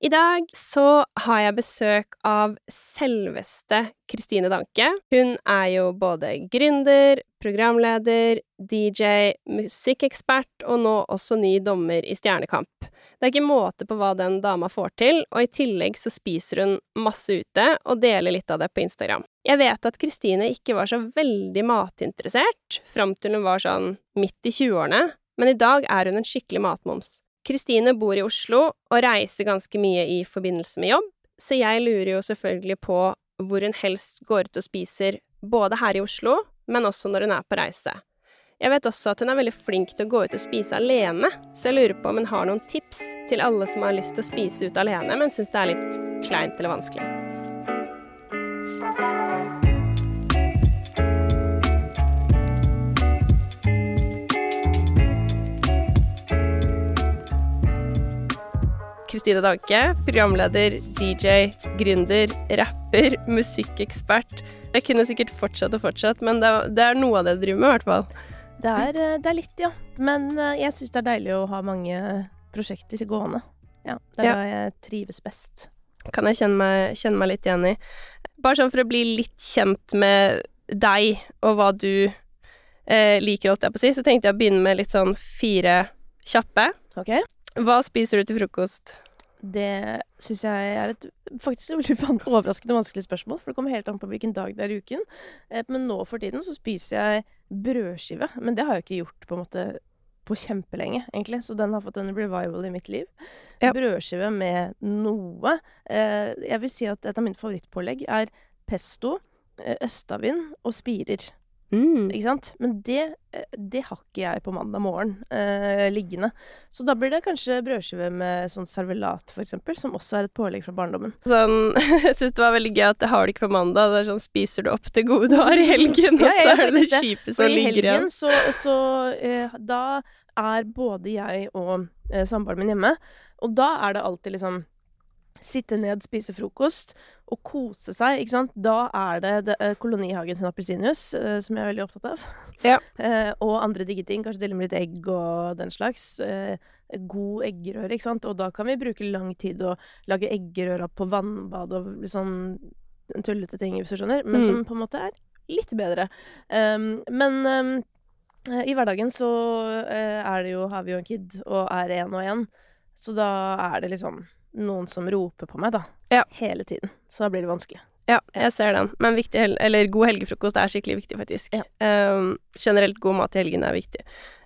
I dag så har jeg besøk av selveste Kristine Danke. Hun er jo både gründer, programleder, DJ, musikkekspert og nå også ny dommer i Stjernekamp. Det er ikke måte på hva den dama får til, og i tillegg så spiser hun masse ute og deler litt av det på Instagram. Jeg vet at Kristine ikke var så veldig matinteressert fram til hun var sånn midt i 20-årene, men i dag er hun en skikkelig matmoms. Kristine bor i Oslo og reiser ganske mye i forbindelse med jobb, så jeg lurer jo selvfølgelig på hvor hun helst går ut og spiser, både her i Oslo, men også når hun er på reise. Jeg vet også at hun er veldig flink til å gå ut og spise alene, så jeg lurer på om hun har noen tips til alle som har lyst til å spise ut alene, men syns det er litt kleint eller vanskelig. Kristine Danke, programleder, DJ, gründer, rapper, musikkekspert. Jeg kunne sikkert fortsatt og fortsatt, men det er, det er noe av det du driver med, i hvert fall. Det er, eh, det er, litt, ja. Men eh, jeg syns det er deilig å ha mange prosjekter gående. Ja, det er ja. da jeg trives best. Kan jeg kjenne meg, kjenne meg, litt igjen i. Bare sånn for å bli litt kjent med deg og hva du eh, liker, holdt jeg på å si, så tenkte jeg å begynne med litt sånn fire kjappe. Okay. Hva spiser du til frokost? Det syns jeg er et faktisk et veldig overraskende vanskelig spørsmål, for det kommer helt an på hvilken dag det er i uken. Eh, men nå for tiden så spiser jeg brødskive, men det har jeg ikke gjort på en måte på kjempelenge, egentlig, så den har fått en revival i mitt liv. Ja. Brødskive med noe. Eh, jeg vil si at et av mine favorittpålegg er pesto, eh, østavind og spirer. Mm. Ikke sant? Men det, eh, det, har ikke jeg på mandag morgen eh, liggende. Så da blir det kanskje brødskive med sånn servelat, for eksempel, som også er et pålegg fra barndommen. Sånn, jeg syns det var veldig gøy at det har du ikke på mandag. Det er sånn spiser du opp det gode du har i helgen, og så er det det kjipe som ligger igjen. Så, så eh, da er både jeg og eh, samboeren min hjemme, og da er det alltid liksom sitte ned, spise frokost og kose seg, ikke sant. Da er det, det er Kolonihagen sin appelsinjuice, eh, som jeg er veldig opptatt av. Ja. eh, og andre digge ting. Kanskje dele med litt egg og den slags. god eggerøre, ikke sant. Og da kan vi bruke lang tid å lage eggerøra på vannbad og sånn tullete ting, hvis du skjønner. Men mm. som på en måte er litt bedre. Um, men um, i hverdagen så er det jo, har vi jo en kid, og er én og én. Så da er det liksom noen som roper på meg, da. Ja. Hele tiden. Så da blir det vanskelig. Ja, jeg ser den. Men viktig eller god helgefrokost er skikkelig viktig, faktisk. Ja. Um, generelt god mat i helgene er viktig.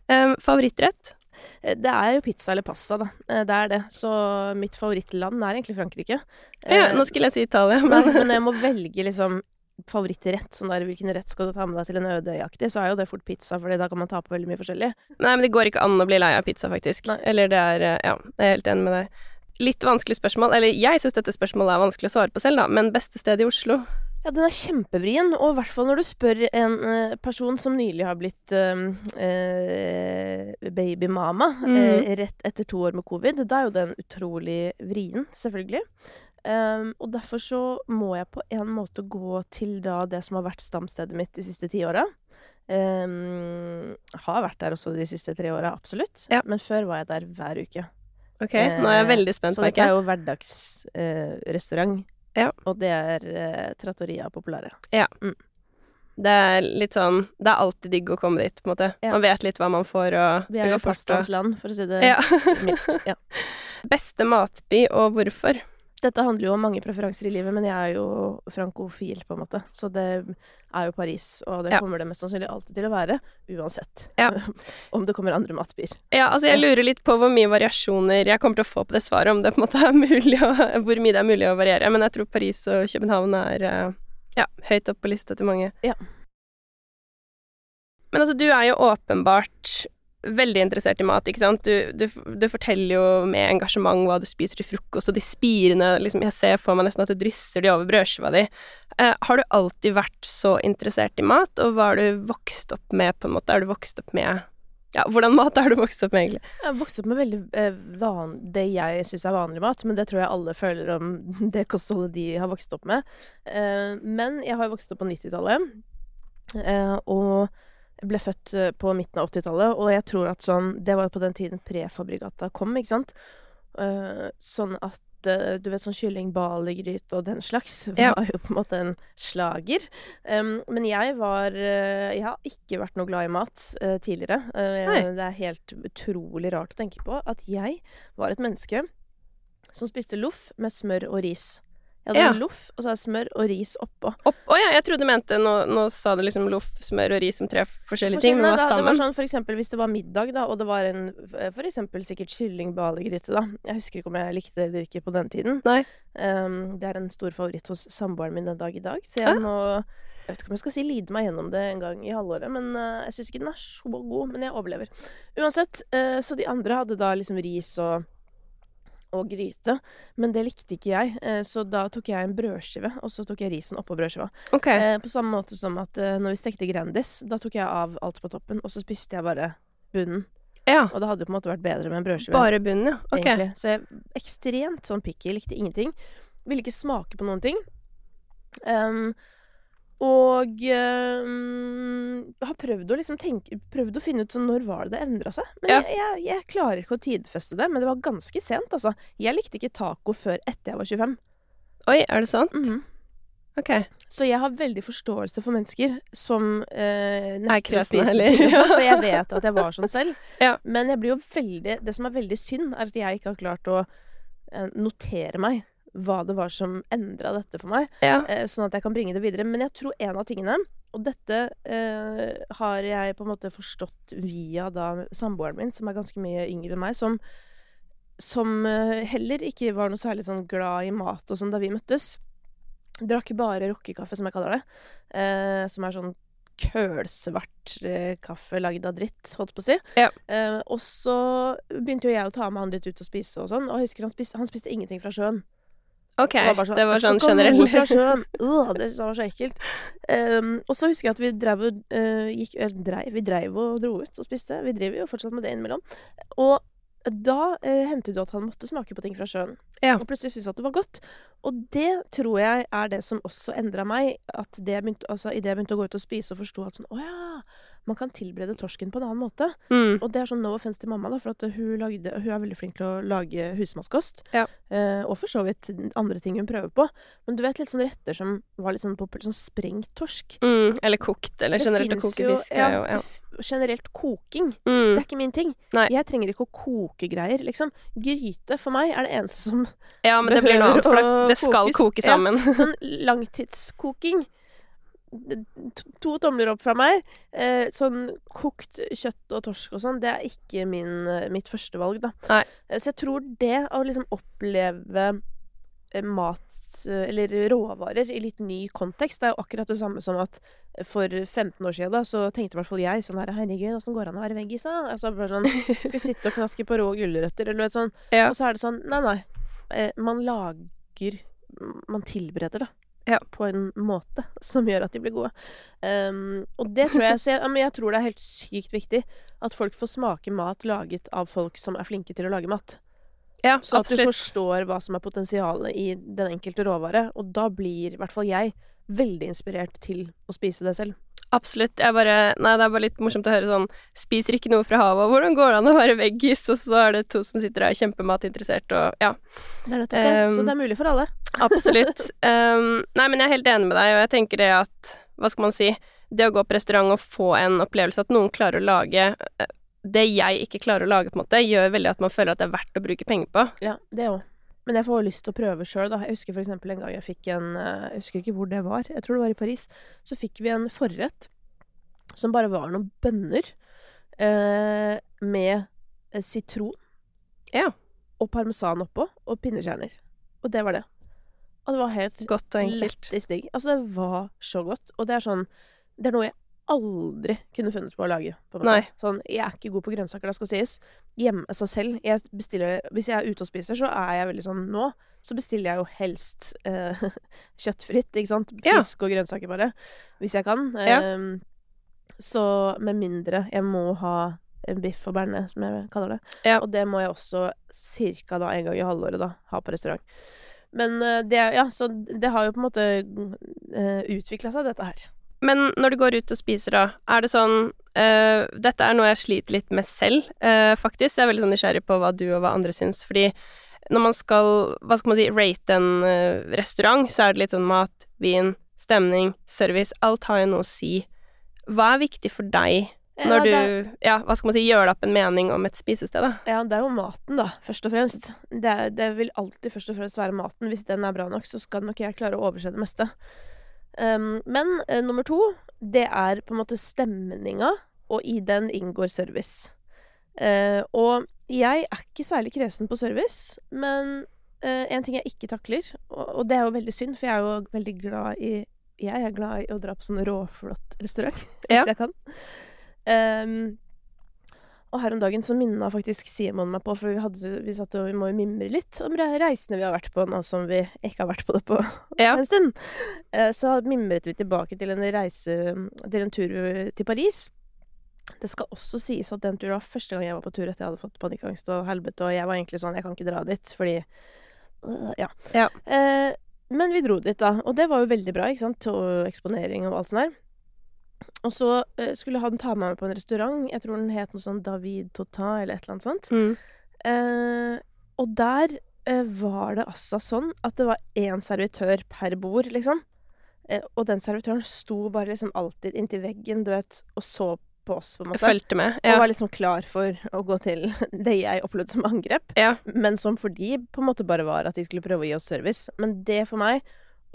Um, favorittrett? Eh, det er jo pizza eller pasta, da. Eh, det er det. Så mitt favorittland er egentlig Frankrike. Ja, nå skulle jeg si Italia, men Men jeg må velge liksom favorittrett, sånn der hvilken rett skal du ta med deg til en ødejaktig, så er jo det fort pizza, Fordi da kan man ta på veldig mye forskjellig. Nei, men det går ikke an å bli lei av pizza, faktisk. Nei. Eller det er Ja, jeg er helt enig med deg litt vanskelig spørsmål. Eller jeg syns dette spørsmålet er vanskelig å svare på selv, da. Men beste sted i Oslo? Ja, den er kjempevrien. Og i hvert fall når du spør en uh, person som nylig har blitt uh, uh, babymama mm. rett etter to år med covid. Da er jo den utrolig vrien, selvfølgelig. Um, og derfor så må jeg på en måte gå til da det som har vært stamstedet mitt de siste ti åra. Um, har vært der også de siste tre åra, absolutt. Ja. Men før var jeg der hver uke. Ok, nå er jeg veldig spent. Så dette er jo hverdagsrestaurant. Eh, ja. Og det er eh, Trattoria Populare. Ja. Mm. Det er litt sånn Det er alltid digg å komme dit, på en måte. Ja. Man vet litt hva man får, og Vi er jo fastlandsland, for å si det ja. mildt. Ja. Beste matby, og hvorfor? Dette handler jo om mange preferanser i livet, men jeg er jo frankofil, på en måte. Så det er jo Paris, og det ja. kommer det mest sannsynlig alltid til å være. Uansett. Ja. om det kommer andre matbyer. Ja, altså jeg lurer litt på hvor mye variasjoner jeg kommer til å få på det svaret, om det på en måte er mulig å, Hvor mye det er mulig å variere. Men jeg tror Paris og København er eh, ja, høyt opp på lista til mange. Ja. Men altså, du er jo åpenbart veldig interessert i mat, ikke sant. Du, du, du, forteller jo med engasjement hva du spiser til frokost, og de spirene liksom, Jeg ser for meg nesten at du drysser de over brødskiva di. Eh, har du alltid vært så interessert i mat, og hva har du vokst opp med, på en måte? Er du vokst opp med ja, hvordan mat har du vokst opp med, egentlig? Jeg har vokst opp med veldig eh, van, det jeg syns er vanlig mat, men det tror jeg alle føler om det kostholdet de har vokst opp med. Eh, men jeg har vokst opp på 90-tallet, eh, og ble født eh, på midten av 80-tallet, og jeg tror at sånn Det var jo på den tiden prefabrikata kom, ikke sant? Uh, sånn at eh, Du vet sånn kylling, balegryte og den slags Ja. var jo på en måte en slager. Um, men jeg var Jeg har ikke vært noe glad i mat uh, tidligere. Uh, det er helt utrolig rart å tenke på at jeg var et menneske som spiste loff med smør og ris. Jeg hadde Ja. loff, og så hadde jeg smør og ris oppå. Opp, oh, ja, jeg trodde du mente Nå, nå sa du liksom loff, smør og ris som tre forskjellige ting, men det var da, det var sånn for eksempel hvis det var middag, da, og det var en for eksempel sikkert kyllingbalegryte da. Jeg husker ikke om jeg likte det eller ikke på den tiden. Um, det er en stor favoritt hos samboeren min den dag i dag, så jeg Ja. nå Jeg vet ikke om jeg skal si lide meg gjennom det en gang i halvåret, men uh, jeg syns ikke den er så god. Men jeg overlever. Uansett, uh, så de andre hadde da liksom ris og og gryte, men det likte ikke jeg, eh, så da tok jeg en brødskive, og så tok jeg risen oppå brødskiva. Ok. Eh, på samme måte som at eh, når vi stekte Grandis, da tok jeg av alt på toppen, og så spiste jeg bare bunnen. Ja. Og det hadde jo på en måte vært bedre med en brødskive. Bare bunnen, ja. Ok. egentlig. Så jeg ekstremt sånn picky. Likte ingenting. Ville ikke smake på noen ting. Ehm, og ehm, har prøvd å liksom tenke Prøvd å finne ut sånn når var det det endra seg. Men Ja. jeg, jeg, jeg klarer ikke å tidfeste det. Men det var ganske sent, altså. Jeg likte ikke taco før etter jeg var 25. Oi, er det sant? Mhm. Ok. Så jeg har veldig forståelse for mennesker som eh, nekter å spise eller? For jeg vet at jeg var sånn selv. Ja. Men jeg blir jo veldig Det som er veldig synd, er at jeg ikke har klart å eh, notere meg hva det var som endra dette for meg, Ja. eh, sånn at jeg kan bringe det videre. Men jeg tror en av tingene og dette eh, har jeg på en måte forstått via da samboeren min, som er ganske mye yngre enn meg, som, som eh, heller ikke var noe særlig sånn glad i mat og sånn da vi møttes. Drakk bare rockekaffe, som jeg kaller det. Eh, som er sånn kølsvart eh, kaffe lagd av dritt, holdt på å si. Ja. Eh, og så begynte jo jeg å ta med han litt ut og spise og sånn, og jeg husker han spiste, han spiste ingenting fra sjøen. Ok, Det var sånn, det var sånn fra sjøen. Øh, det var så ekkelt. Um, og så husker jeg at vi drev og øh, gikk eller dreiv, Vi dreiv og dro ut og spiste. Vi driver jo fortsatt med det innimellom. Og da uh, hendte det at han måtte smake på ting fra sjøen. Ja. Og plutselig syntes at det var godt. Og det tror jeg er det som også endra meg. At det begynte, altså, Idet jeg begynte å gå ut og spise og forsto at sånn Å ja, man kan tilberede torsken på en annen måte. Mm. Og det er sånn no offense til mamma, da, for at hun, lagde, hun er veldig flink til å lage husmannskost. Ja. Eh, og for så vidt andre ting hun prøver på. Men du vet litt sånne retter som var litt sånn populære, sånn sprengt torsk. Mm. Eller kokt, eller Det generelt å koke fisk. Ja, jo- ja. generelt koking. Det Mm. er ikke min ting. Nei. Jeg trenger ikke å koke greier, liksom. Gryte for meg er det eneste som ja, men det blir noe annet, for det, det skal kokes. koke sammen. Ja. sammen. Sånn langtidskoking. To- To tomler opp fra meg. Eh, sånn kokt kjøtt og torsk og sånn, det er ikke min, eh, mitt førstevalg, da. Nei. Eh, Så jeg tror det å liksom oppleve eh, mat, eller råvarer, i litt ny kontekst, det er jo akkurat det samme som at for 15 år siden da, så tenkte i hvert fall jeg sånn her Herregud, åssen går det an å være veggis, da? Altså bare sånn Skal jeg sitte og knaske på rå gulrøtter, eller noe sånt. Ja. Og så er det sånn Nei, nei. Eh, man lager Man tilbereder det. Ja. På en måte som gjør at de blir gode. Um, og det tror jeg Så jeg, men jeg tror det er helt sykt viktig at folk får smake mat laget av folk som er flinke til å lage mat. Ja, Så at du forstår hva som er potensialet i den enkelte råvare. Og da blir i hvert fall jeg veldig inspirert til å spise det selv. Absolutt. Jeg bare Nei, det er bare litt morsomt å høre sånn Spiser ikke noe fra havet, og hvordan går det an å være veggis? Og så er det to som sitter der kjempematinteressert, og ja. Det er nettopp det. Så Um, det er mulig for alle. Absolutt. Um, nei, men jeg er helt enig med deg, og jeg tenker det at Hva skal man si? Det å gå på restaurant og få en opplevelse at noen klarer å lage eh, det jeg ikke klarer å lage, på en måte, gjør veldig at man føler at det er verdt å bruke penger på. Ja, det òg. Men jeg får lyst til å prøve sjøl, da. Jeg husker for eksempel en gang jeg fikk en eh, Jeg husker ikke hvor det var. Jeg tror det var i Paris. Så fikk vi en forrett som bare var noen bønner eh, med eh, sitron Ja. og parmesan oppå, og pinnekjerner. Og det var det. Og det var helt Godt og enkelt. digg. Altså, det var så godt. Og det er sånn Det er noe jeg aldri kunne funnet på å lage. På. Sånn, jeg er ikke god på grønnsaker, det skal sies. Hjemme seg selv. Jeg bestiller Hvis jeg er ute og spiser, så er jeg veldig sånn Nå så bestiller jeg jo helst eh, kjøttfritt, ikke sant. Ja. Fisk og grønnsaker, bare. Hvis jeg kan. Ja. Ehm, så med mindre jeg må ha en biff og bearnés, som jeg kaller det. Ja. Og det må jeg også cirka da en gang i halvåret da ha på restaurant. Men eh, det, ja, så det har jo på en måte uh, utvikla seg, dette her. Men når du går ut og spiser, da, er det sånn Uh, Dette er noe jeg sliter litt med selv, uh, faktisk. Jeg er veldig sånn nysgjerrig på hva du og hva andre syns, fordi når man skal, hva skal man si, rate en uh, restaurant, så er det litt sånn mat, vin, stemning, service. Alt har jo noe å si. Hva er viktig for deg når Ja, du, ja, hva skal man si, gjør deg opp en mening om et spisested, da? Ja, det er jo maten, da, først og fremst. Det, det vil alltid først og fremst være maten. Hvis den er bra nok, så skal nok jeg klare å overse det meste. Um, men uh, nummer to, det er på en måte stemninga, og i den inngår service. Uh, og jeg er ikke særlig kresen på service, men uh, en ting jeg ikke takler, og, og det er jo veldig synd, for jeg er jo veldig glad i Jeg er glad i å dra på sånn råflott restaurant, hvis Ja. jeg kan. Um, og her om dagen så minna faktisk Simon meg på, for vi, hadde, vi satt og vi må jo mimre litt om reisene vi har vært på nå som vi ikke har vært på det på Ja. en stund. Eh, Så mimret vi tilbake til en reise Til en tur til Paris. Det skal også sies at den turen var første gang jeg var på tur etter jeg hadde fått panikkangst og helvete, og jeg var egentlig sånn Jeg kan ikke dra dit, fordi øh, Ja. Ja. Eh, men vi dro dit, da. Og det var jo veldig bra, ikke sant. Og eksponering og alt sånt der. Og så uh, skulle han ta meg med på en restaurant. Jeg tror den het noe sånn David Tota, eller et eller annet sånt. Mm. Uh, og der uh, var det altså sånn at det var én servitør per bord, liksom. Og den servitøren sto bare liksom alltid inntil veggen, du vet, og så på oss, på en måte. fulgte med. Og var liksom klar for å gå til det jeg opplevde som angrep. ja. Men som for de på en måte bare var at de skulle prøve å gi oss service. Men det for meg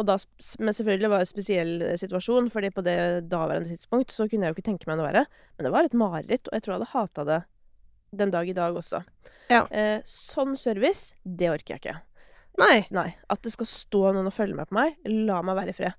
da, Men selvfølgelig var det en spesiell eh, situasjon, fordi på det daværende tidspunkt så kunne jeg jo ikke tenke meg noe verre. Men det var et mareritt, og jeg tror jeg hadde hata det den dag i dag også. Ja. Eh, sånn service, det orker jeg ikke. Nei. Nei. At det skal stå noen og følge med på meg, la meg være i fred.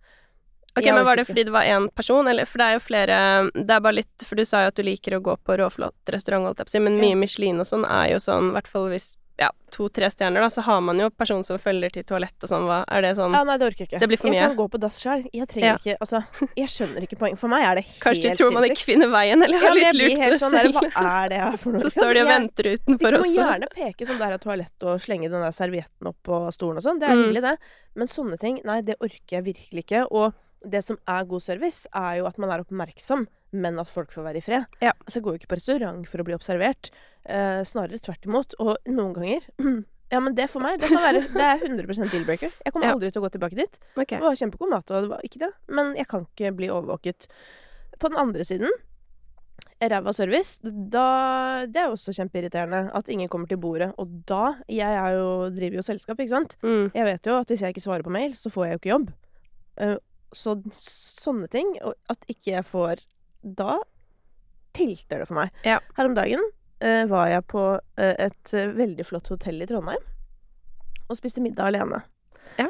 Ok, Jeg men Var det ikke. fordi det var én person, eller For det er jo flere Det er bare litt For du sa jo at du liker å gå på råflott restaurant, holdt jeg på å si, men mye Ja. Michelin og sånn er jo sånn, i hvert fall hvis ja, to-tre stjerner, da, så har man jo person som følger til toalett og sånn. Hva er det sånn Ja, nei, det orker jeg ikke. Det blir for mye. Jeg kan gå på dass sjøl. Jeg trenger Ja. ikke Altså, jeg skjønner ikke poenget. For meg er det helt Kanskje du tror man ikke sinnssykt. finner veien, eller har ja, litt lurt det sånn der, selv. Hva er det her for noe? Så står de og venter De utenfor må også. gjerne peke sånn der av toalett og slenge den der servietten opp på stolen og sånn. Det er Mm. det. Men sånne ting, nei, det orker jeg virkelig ikke. Og det som er god service, er jo at man er oppmerksom, men at folk får være i fred. Ja. Altså, jeg går jo ikke på restaurant for å bli observert. Eh, snarere tvert imot. Og noen ganger Ja, men det for meg, det kan være Det er 100 deal-breaker. Jeg kommer Ja. aldri til å gå tilbake dit. Okay. Det var kjempegod mat, og det var ikke det. Men jeg kan ikke bli overvåket. På den andre siden, ræva service, da Det er jo også kjempeirriterende at ingen kommer til bordet. Og da Jeg er jo, driver jo selskap, ikke sant. Mm. Jeg vet jo at hvis jeg ikke svarer på mail, så får jeg jo ikke jobb. Så sånne ting, og at ikke jeg får Da tilter det for meg. Ja. Her om dagen eh, var jeg på eh, et eh, veldig flott hotell i Trondheim og spiste middag alene. Ja.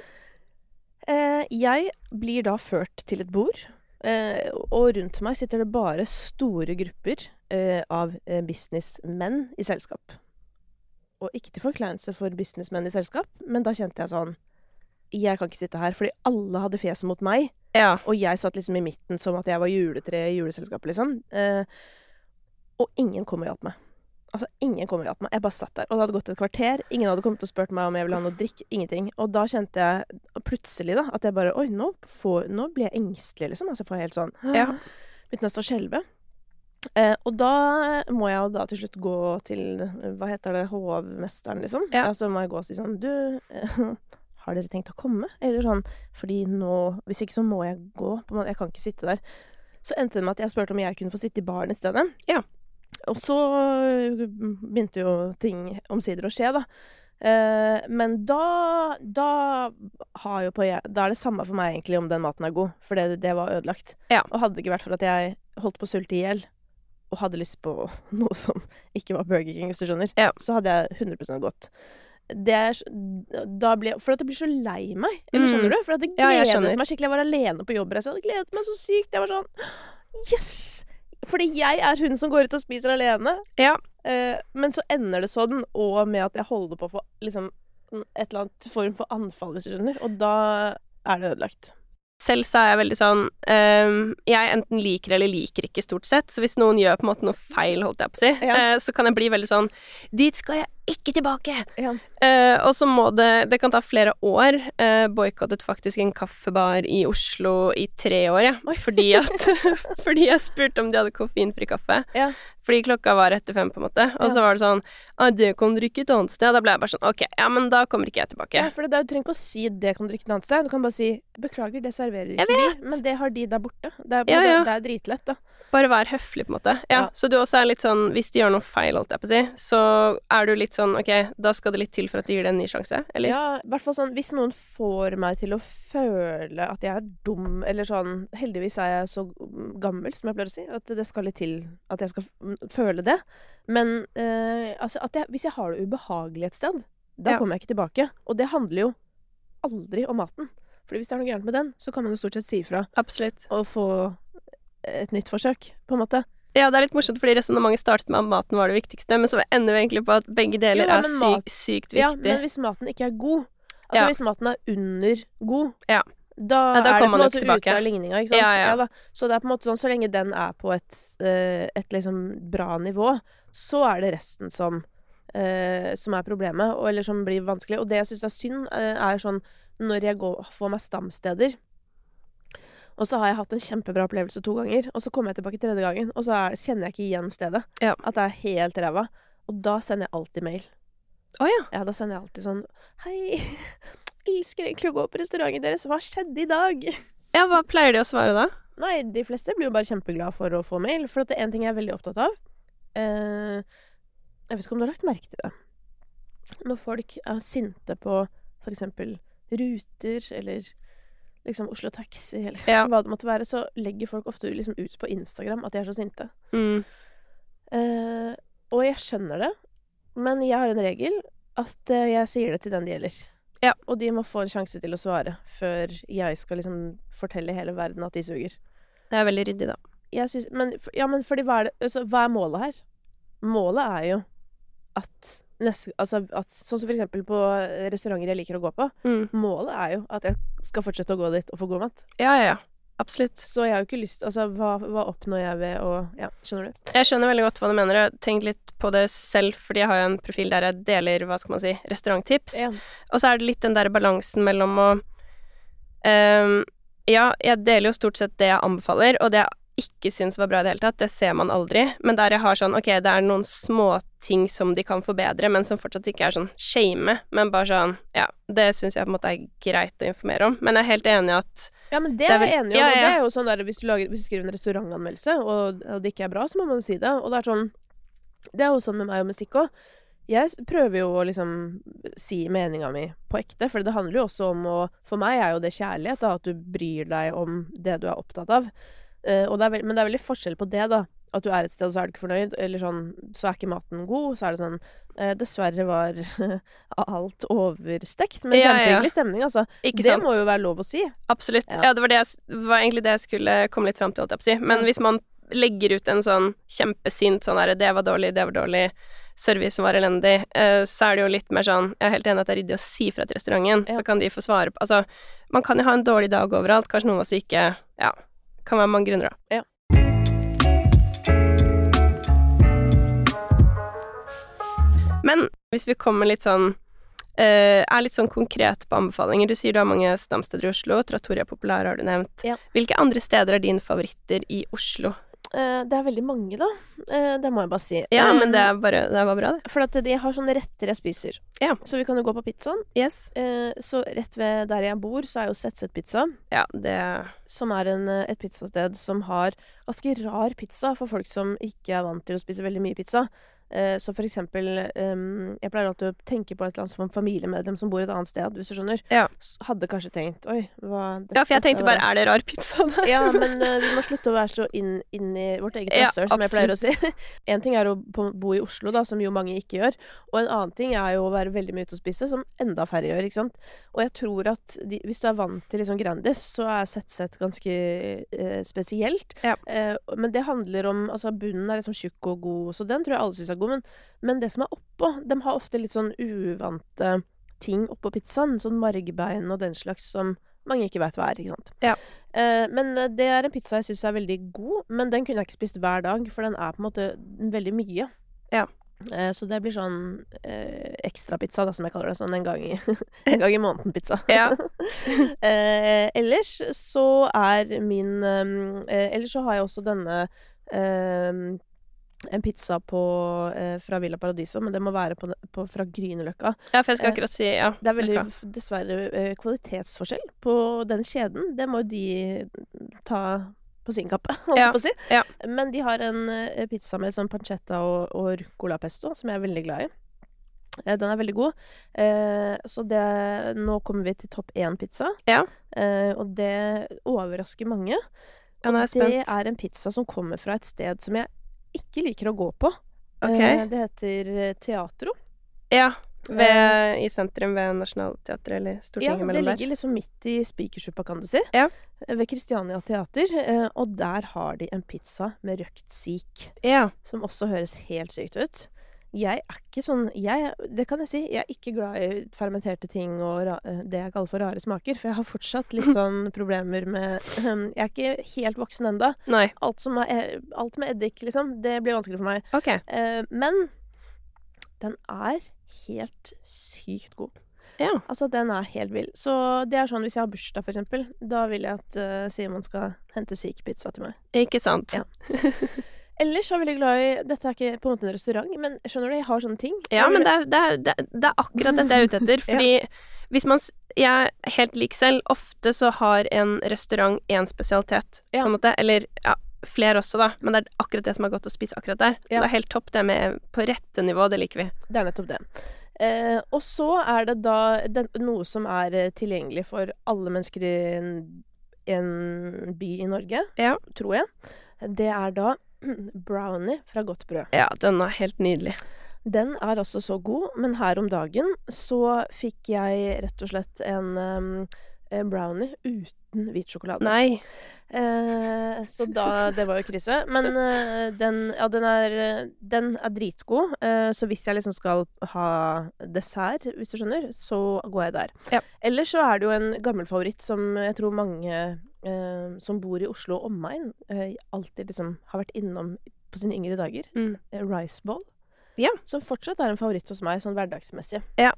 Eh, jeg blir da ført til et bord, eh, og rundt meg sitter det bare store grupper eh, av businessmenn i selskap. Og ikke til forkleinelse for businessmenn i selskap, men da kjente jeg sånn Jeg kan ikke sitte her, fordi alle hadde fjeset mot meg. Ja. Og jeg satt liksom i midten som at jeg var juletre i juleselskapet, liksom. Eh, og ingen kom og hjalp meg. Altså, ingen kom og hjalp meg. Jeg bare satt der. Og det hadde gått et kvarter. Ingen hadde kommet og spurt meg om jeg ville ha noe drikk. Ingenting. Og da kjente jeg plutselig da, at jeg bare Oi, nå, får, nå blir jeg engstelig, liksom. Altså, jeg får helt sånn Ja. Begynte nesten å skjelve. Eh, og da må jeg jo da til slutt gå til Hva heter det? Hovmesteren, liksom. Ja. så må jeg gå og si sånn Du, eh, har dere tenkt å komme? Eller sånn Fordi nå Hvis ikke så må jeg gå. På en måte, jeg kan ikke sitte der. Så endte det med at jeg spurte om jeg kunne få sitte i baren i stedet. Ja. Og så begynte jo ting omsider å skje, da. Eh, men da Da har jo på Da er det samme for meg egentlig om den maten er god, for det, det var ødelagt. Ja. Og hadde det ikke vært for at jeg holdt på å sulte i hjel, og hadde lyst på noe som ikke var Burger King, hvis du skjønner, Ja. så hadde jeg 100 gått. Det er, da ble, for at jeg blir så lei meg. Eller Mm. skjønner du? For at Ja, gledet ja, meg skikkelig. Jeg var alene på jobb. Jeg hadde gledet meg så sykt. Jeg var sånn Yes! Fordi jeg er hun som går ut og spiser alene. Ja. Eh, men så ender det sånn, og med at jeg holder på å få liksom et eller annet form for anfall, hvis du skjønner. Og da er det ødelagt. Selv så er jeg veldig sånn um, Jeg enten liker eller liker ikke, stort sett. Så hvis noen gjør på en måte noe feil, holdt jeg på å si, Ja. uh, så kan jeg bli veldig sånn Dit skal jeg ikke tilbake! Ja. Uh, og så må det Det kan ta flere år. Uh, Boikottet faktisk en kaffebar i Oslo i tre år, ja. Fordi at Fordi jeg spurte om de hadde koffeinfri kaffe. Ja. Fordi klokka var etter fem, på en måte. Og Ja. så var det sånn ah, 'Det kan du drikke et annet sted.' Da ble jeg bare sånn OK, ja, men da kommer ikke jeg tilbake. Ja, for det du trenger ikke å si 'det kan du drikke et annet sted'. Du kan bare si 'beklager, det serverer ikke vi', men det har de der borte. Det er, Ja, ja. Det er dritlett, da. Bare vær høflig, på en måte. Ja. Så du også er litt sånn Hvis de gjør noe feil, holdt jeg på å si, så er du litt sånn OK, da skal det litt til for at du gir det en ny sjanse, eller? Ja, i hvert fall sånn Hvis noen får meg til å føle at jeg er dum, eller sånn Heldigvis er jeg så gammel, som jeg pleier å si, at det skal litt til at jeg skal føle det. Men eh, altså, at jeg, hvis jeg har det ubehagelig et sted, da Ja. kommer jeg ikke tilbake. Og det handler jo aldri om maten. Fordi hvis det er noe gærent med den, så kan man jo stort sett si ifra Absolutt. og få et nytt forsøk, på en måte. Ja, det er litt morsomt, fordi resonnementet startet med at maten var det viktigste, men så ender vi egentlig på at begge deler Jo, er sykt, sykt Ja, men hvis maten ikke er god, altså Ja. hvis maten er under god, Ja. Da, Ja, da er det på en måte ute av ligninga, ikke sant? Ja, ja. Så det er på en måte sånn, så lenge den er på et, eh, et liksom bra nivå, så er det resten som eh, som er problemet, eller som blir vanskelig. Og det jeg syns er synd, eh, er sånn når jeg går, får meg stamsteder og så har jeg hatt en kjempebra opplevelse to ganger, og så kommer jeg tilbake tredje gangen, og så er, kjenner jeg ikke igjen stedet. At det er helt ræva. Og da sender jeg alltid mail. Oh, ja. Ja, da sender jeg alltid sånn Hei, elsker egentlig å gå på restauranten deres. Hva skjedde i dag? ja, hva pleier de å svare da? Nei, de fleste blir jo bare kjempeglade for å få mail. For at det er en ting jeg er veldig opptatt av eh, Jeg vet ikke om du har lagt merke til det. Når folk er sinte på eksempel Ruter eller liksom Oslo Taxi eller Ja. hva det måtte være, så legger folk ofte liksom ut på Instagram at de er så sinte. Mm. Eh, og jeg skjønner det, men jeg har en regel at eh, jeg sier det til den det gjelder. Ja. Og de må få en sjanse til å svare før jeg skal liksom fortelle hele verden at de suger. Det er veldig ryddig, da. Jeg syns Men, ja, men fordi hva er det altså, Hva er målet her? Målet er jo at neste Altså at Sånn som for eksempel på eh, restauranter jeg liker å gå på. Mm. Målet er jo at jeg skal fortsette å gå dit og få god mat. Ja, ja, ja. Absolutt. Så jeg har jo ikke lyst Altså, hva, hva oppnår jeg ved å Ja, skjønner du? Jeg skjønner veldig godt hva du mener. Jeg har tenkt litt på det selv, fordi jeg har jo en profil der jeg deler, hva skal man si, restauranttips. Ja. Og så er det litt den der balansen mellom å um, Ja, jeg deler jo stort sett det jeg anbefaler, og det jeg ikke syns var bra i det hele tatt, det ser man aldri. Men der jeg har sånn Ok, det er noen småting som de kan forbedre, men som fortsatt ikke er sånn shame, men bare sånn Ja, det syns jeg på en måte er greit å informere om. Men jeg er helt enig i at Ja, men det, Det er jeg enig i. Ja, ja. Det er jo sånn der, hvis, du lager, hvis du skriver en restaurantanmeldelse, og, og det ikke er bra, så må man si det. Og det er sånn Det er jo sånn med meg og musikk òg. Jeg prøver jo å liksom si meninga mi på ekte, for det handler jo også om å For meg er jo det kjærlighet, da, at du bryr deg om det du er opptatt av. Og det er vel, men det er veldig forskjell på det, da. At du er et sted, og så er du ikke fornøyd, eller sånn Så er ikke maten god. Så er det sånn uh, Dessverre var alt overstekt, men Ja, ja. stemning, altså. Ikke det sant? må jo være lov å si. Absolutt. Ja. Ja, det var, det jeg, var egentlig det jeg skulle komme litt fram til, holdt jeg på å si. Men mm. hvis man legger ut en sånn kjempesint sånn herre 'Det var dårlig, det var dårlig', servicen var elendig, eh, så er det jo litt mer sånn Jeg er helt enig at det er ryddig å si fra til restauranten, Ja. så kan de få svare på Altså, man kan jo ha en dårlig dag overalt, kanskje noen var syke Ja. Kan være mange grunner, da. Ja. Men hvis vi kommer litt sånn Uh, er litt sånn konkret på anbefalinger. Du sier du har mange stamsteder i Oslo. Trattoria Popular har du nevnt. Ja. Hvilke andre steder er dine favoritter i Oslo? Eh, det er veldig mange, da. Eh, det må jeg bare si. Ja, Eh, men det, er bare, det var bra, det. For at de har sånne retter jeg spiser. Ja. Så vi kan jo gå på pizzaen. Yes. Eh, så rett ved der jeg bor, så er jo Setset Pizza. Ja, det Som er en, eh, et pizzasted som har ganske rar pizza for folk som ikke er vant til å spise veldig mye pizza. Eh, så for eksempel ehm, Jeg pleier alltid å tenke på et eller annet som familiemedlem som bor et annet sted, hvis du skjønner. Ja. Hadde kanskje tenkt Oi, hva Ja, for jeg tenkte bare, er det rar pizza der? Ja, men eh, vi må slutte å være så inn, inn i vårt eget Ja, rasshøl, som jeg pleier å si. en ting er å bo i Oslo, da, som jo mange ikke gjør. Og en annen ting er jo å være veldig mye ute og spise, som enda færre gjør. ikke sant? Og jeg tror at de, hvis du er vant til liksom Grandis, så er Setset ganske eh, spesielt. Ja. Eh, men det handler om Altså, bunnen er liksom tjukk og god, så den tror jeg alle syns er Men, men det som er oppå, de har ofte litt sånn uvante ting oppå pizzaen. Sånn margbein og den slags som mange ikke veit hva er. ikke sant? Ja. Eh, men eh, det er en pizza jeg syns er veldig god, men den kunne jeg ikke spist hver dag, for den er på en måte veldig mye. Ja. Eh, så det blir sånn eh, ekstrapizza, som jeg kaller det. Sånn en gang i, en gang i måneden-pizza. Ja. eh, ellers så er min eh, Ellers så har jeg også denne eh, en pizza på, eh, fra Villa Paradiso, men det må være på, på, fra Grünerløkka. Ja, for jeg skal Eh, akkurat si ja. Det er veldig, dessverre, eh, kvalitetsforskjell på den kjeden. Det må jo de ta på sin kappe, holdt Ja, på å si. ja. Men de har en eh, pizza med sånn pancetta og, og rucola pesto, som jeg er veldig glad i. Den er veldig god. Eh, så det Nå kommer vi til topp én-pizza. Ja. Eh, og det overrasker mange. Ja, nå er jeg Og det er en pizza som kommer fra et sted som jeg ikke liker å gå på. Okay. Eh, det heter eh, Teatro. Ja. Ved, I sentrum ved Nationaltheatret eller Stortinget ja, mellom der. Ja, det ligger liksom midt i Spikersuppa, kan du si. Ja. Ved Christiania Teater. eh, Og der har de en pizza med røkt sik, Ja. som også høres helt sykt ut. Jeg er ikke sånn jeg, Det kan jeg si. Jeg er ikke glad i fermenterte ting og ra, eh, det jeg kaller for rare smaker. For jeg har fortsatt litt sånn problemer med Jeg er ikke helt voksen. Nei. Alt, er, alt med eddik, liksom, det blir vanskelig for meg. OK. Uh, men den er helt sykt god. Ja. Altså, den er helt vill. Så det er sånn hvis jeg har bursdag, for eksempel, da vil jeg at uh, Simon skal hente sikh pizza til meg. Ikke sant. Ja. Ellers er jeg veldig glad i Dette er ikke på en måte en restaurant, men skjønner du, jeg har sånne ting. Ja, men det er, det, er, det, er, akkurat dette jeg er ute etter. Fordi hvis man Jeg er helt lik selv. Ofte så har en restaurant én spesialitet, Ja. på en måte. Eller ja, flere også, da. Men det er akkurat det som er godt å spise akkurat der. Så Ja. det er helt topp, det med på rette nivå. Det liker vi. Det er nettopp det. Eh, og så er det da den, noe som er eh, tilgjengelig for alle mennesker i en, en by i Norge, Ja. tror jeg. Det er da brownie fra Godt brød. Ja, den er helt nydelig. Den er altså så god, men her om dagen så fikk jeg rett og slett en um, brownie uten hvit sjokolade. Nei. Eh, så da Det var jo krise. Men eh, den, ja, den er, den er dritgod. Eh, så hvis jeg liksom skal ha dessert, hvis du skjønner, så går jeg der. Ja. Ellers så er det jo en gammel favoritt som jeg tror mange eh, som bor i Oslo og omegn, eh, alltid liksom har vært innom på sine yngre dager. Mm. Eh, rice. Ja. Som fortsatt er en favoritt hos meg, sånn hverdagsmessig. Ja.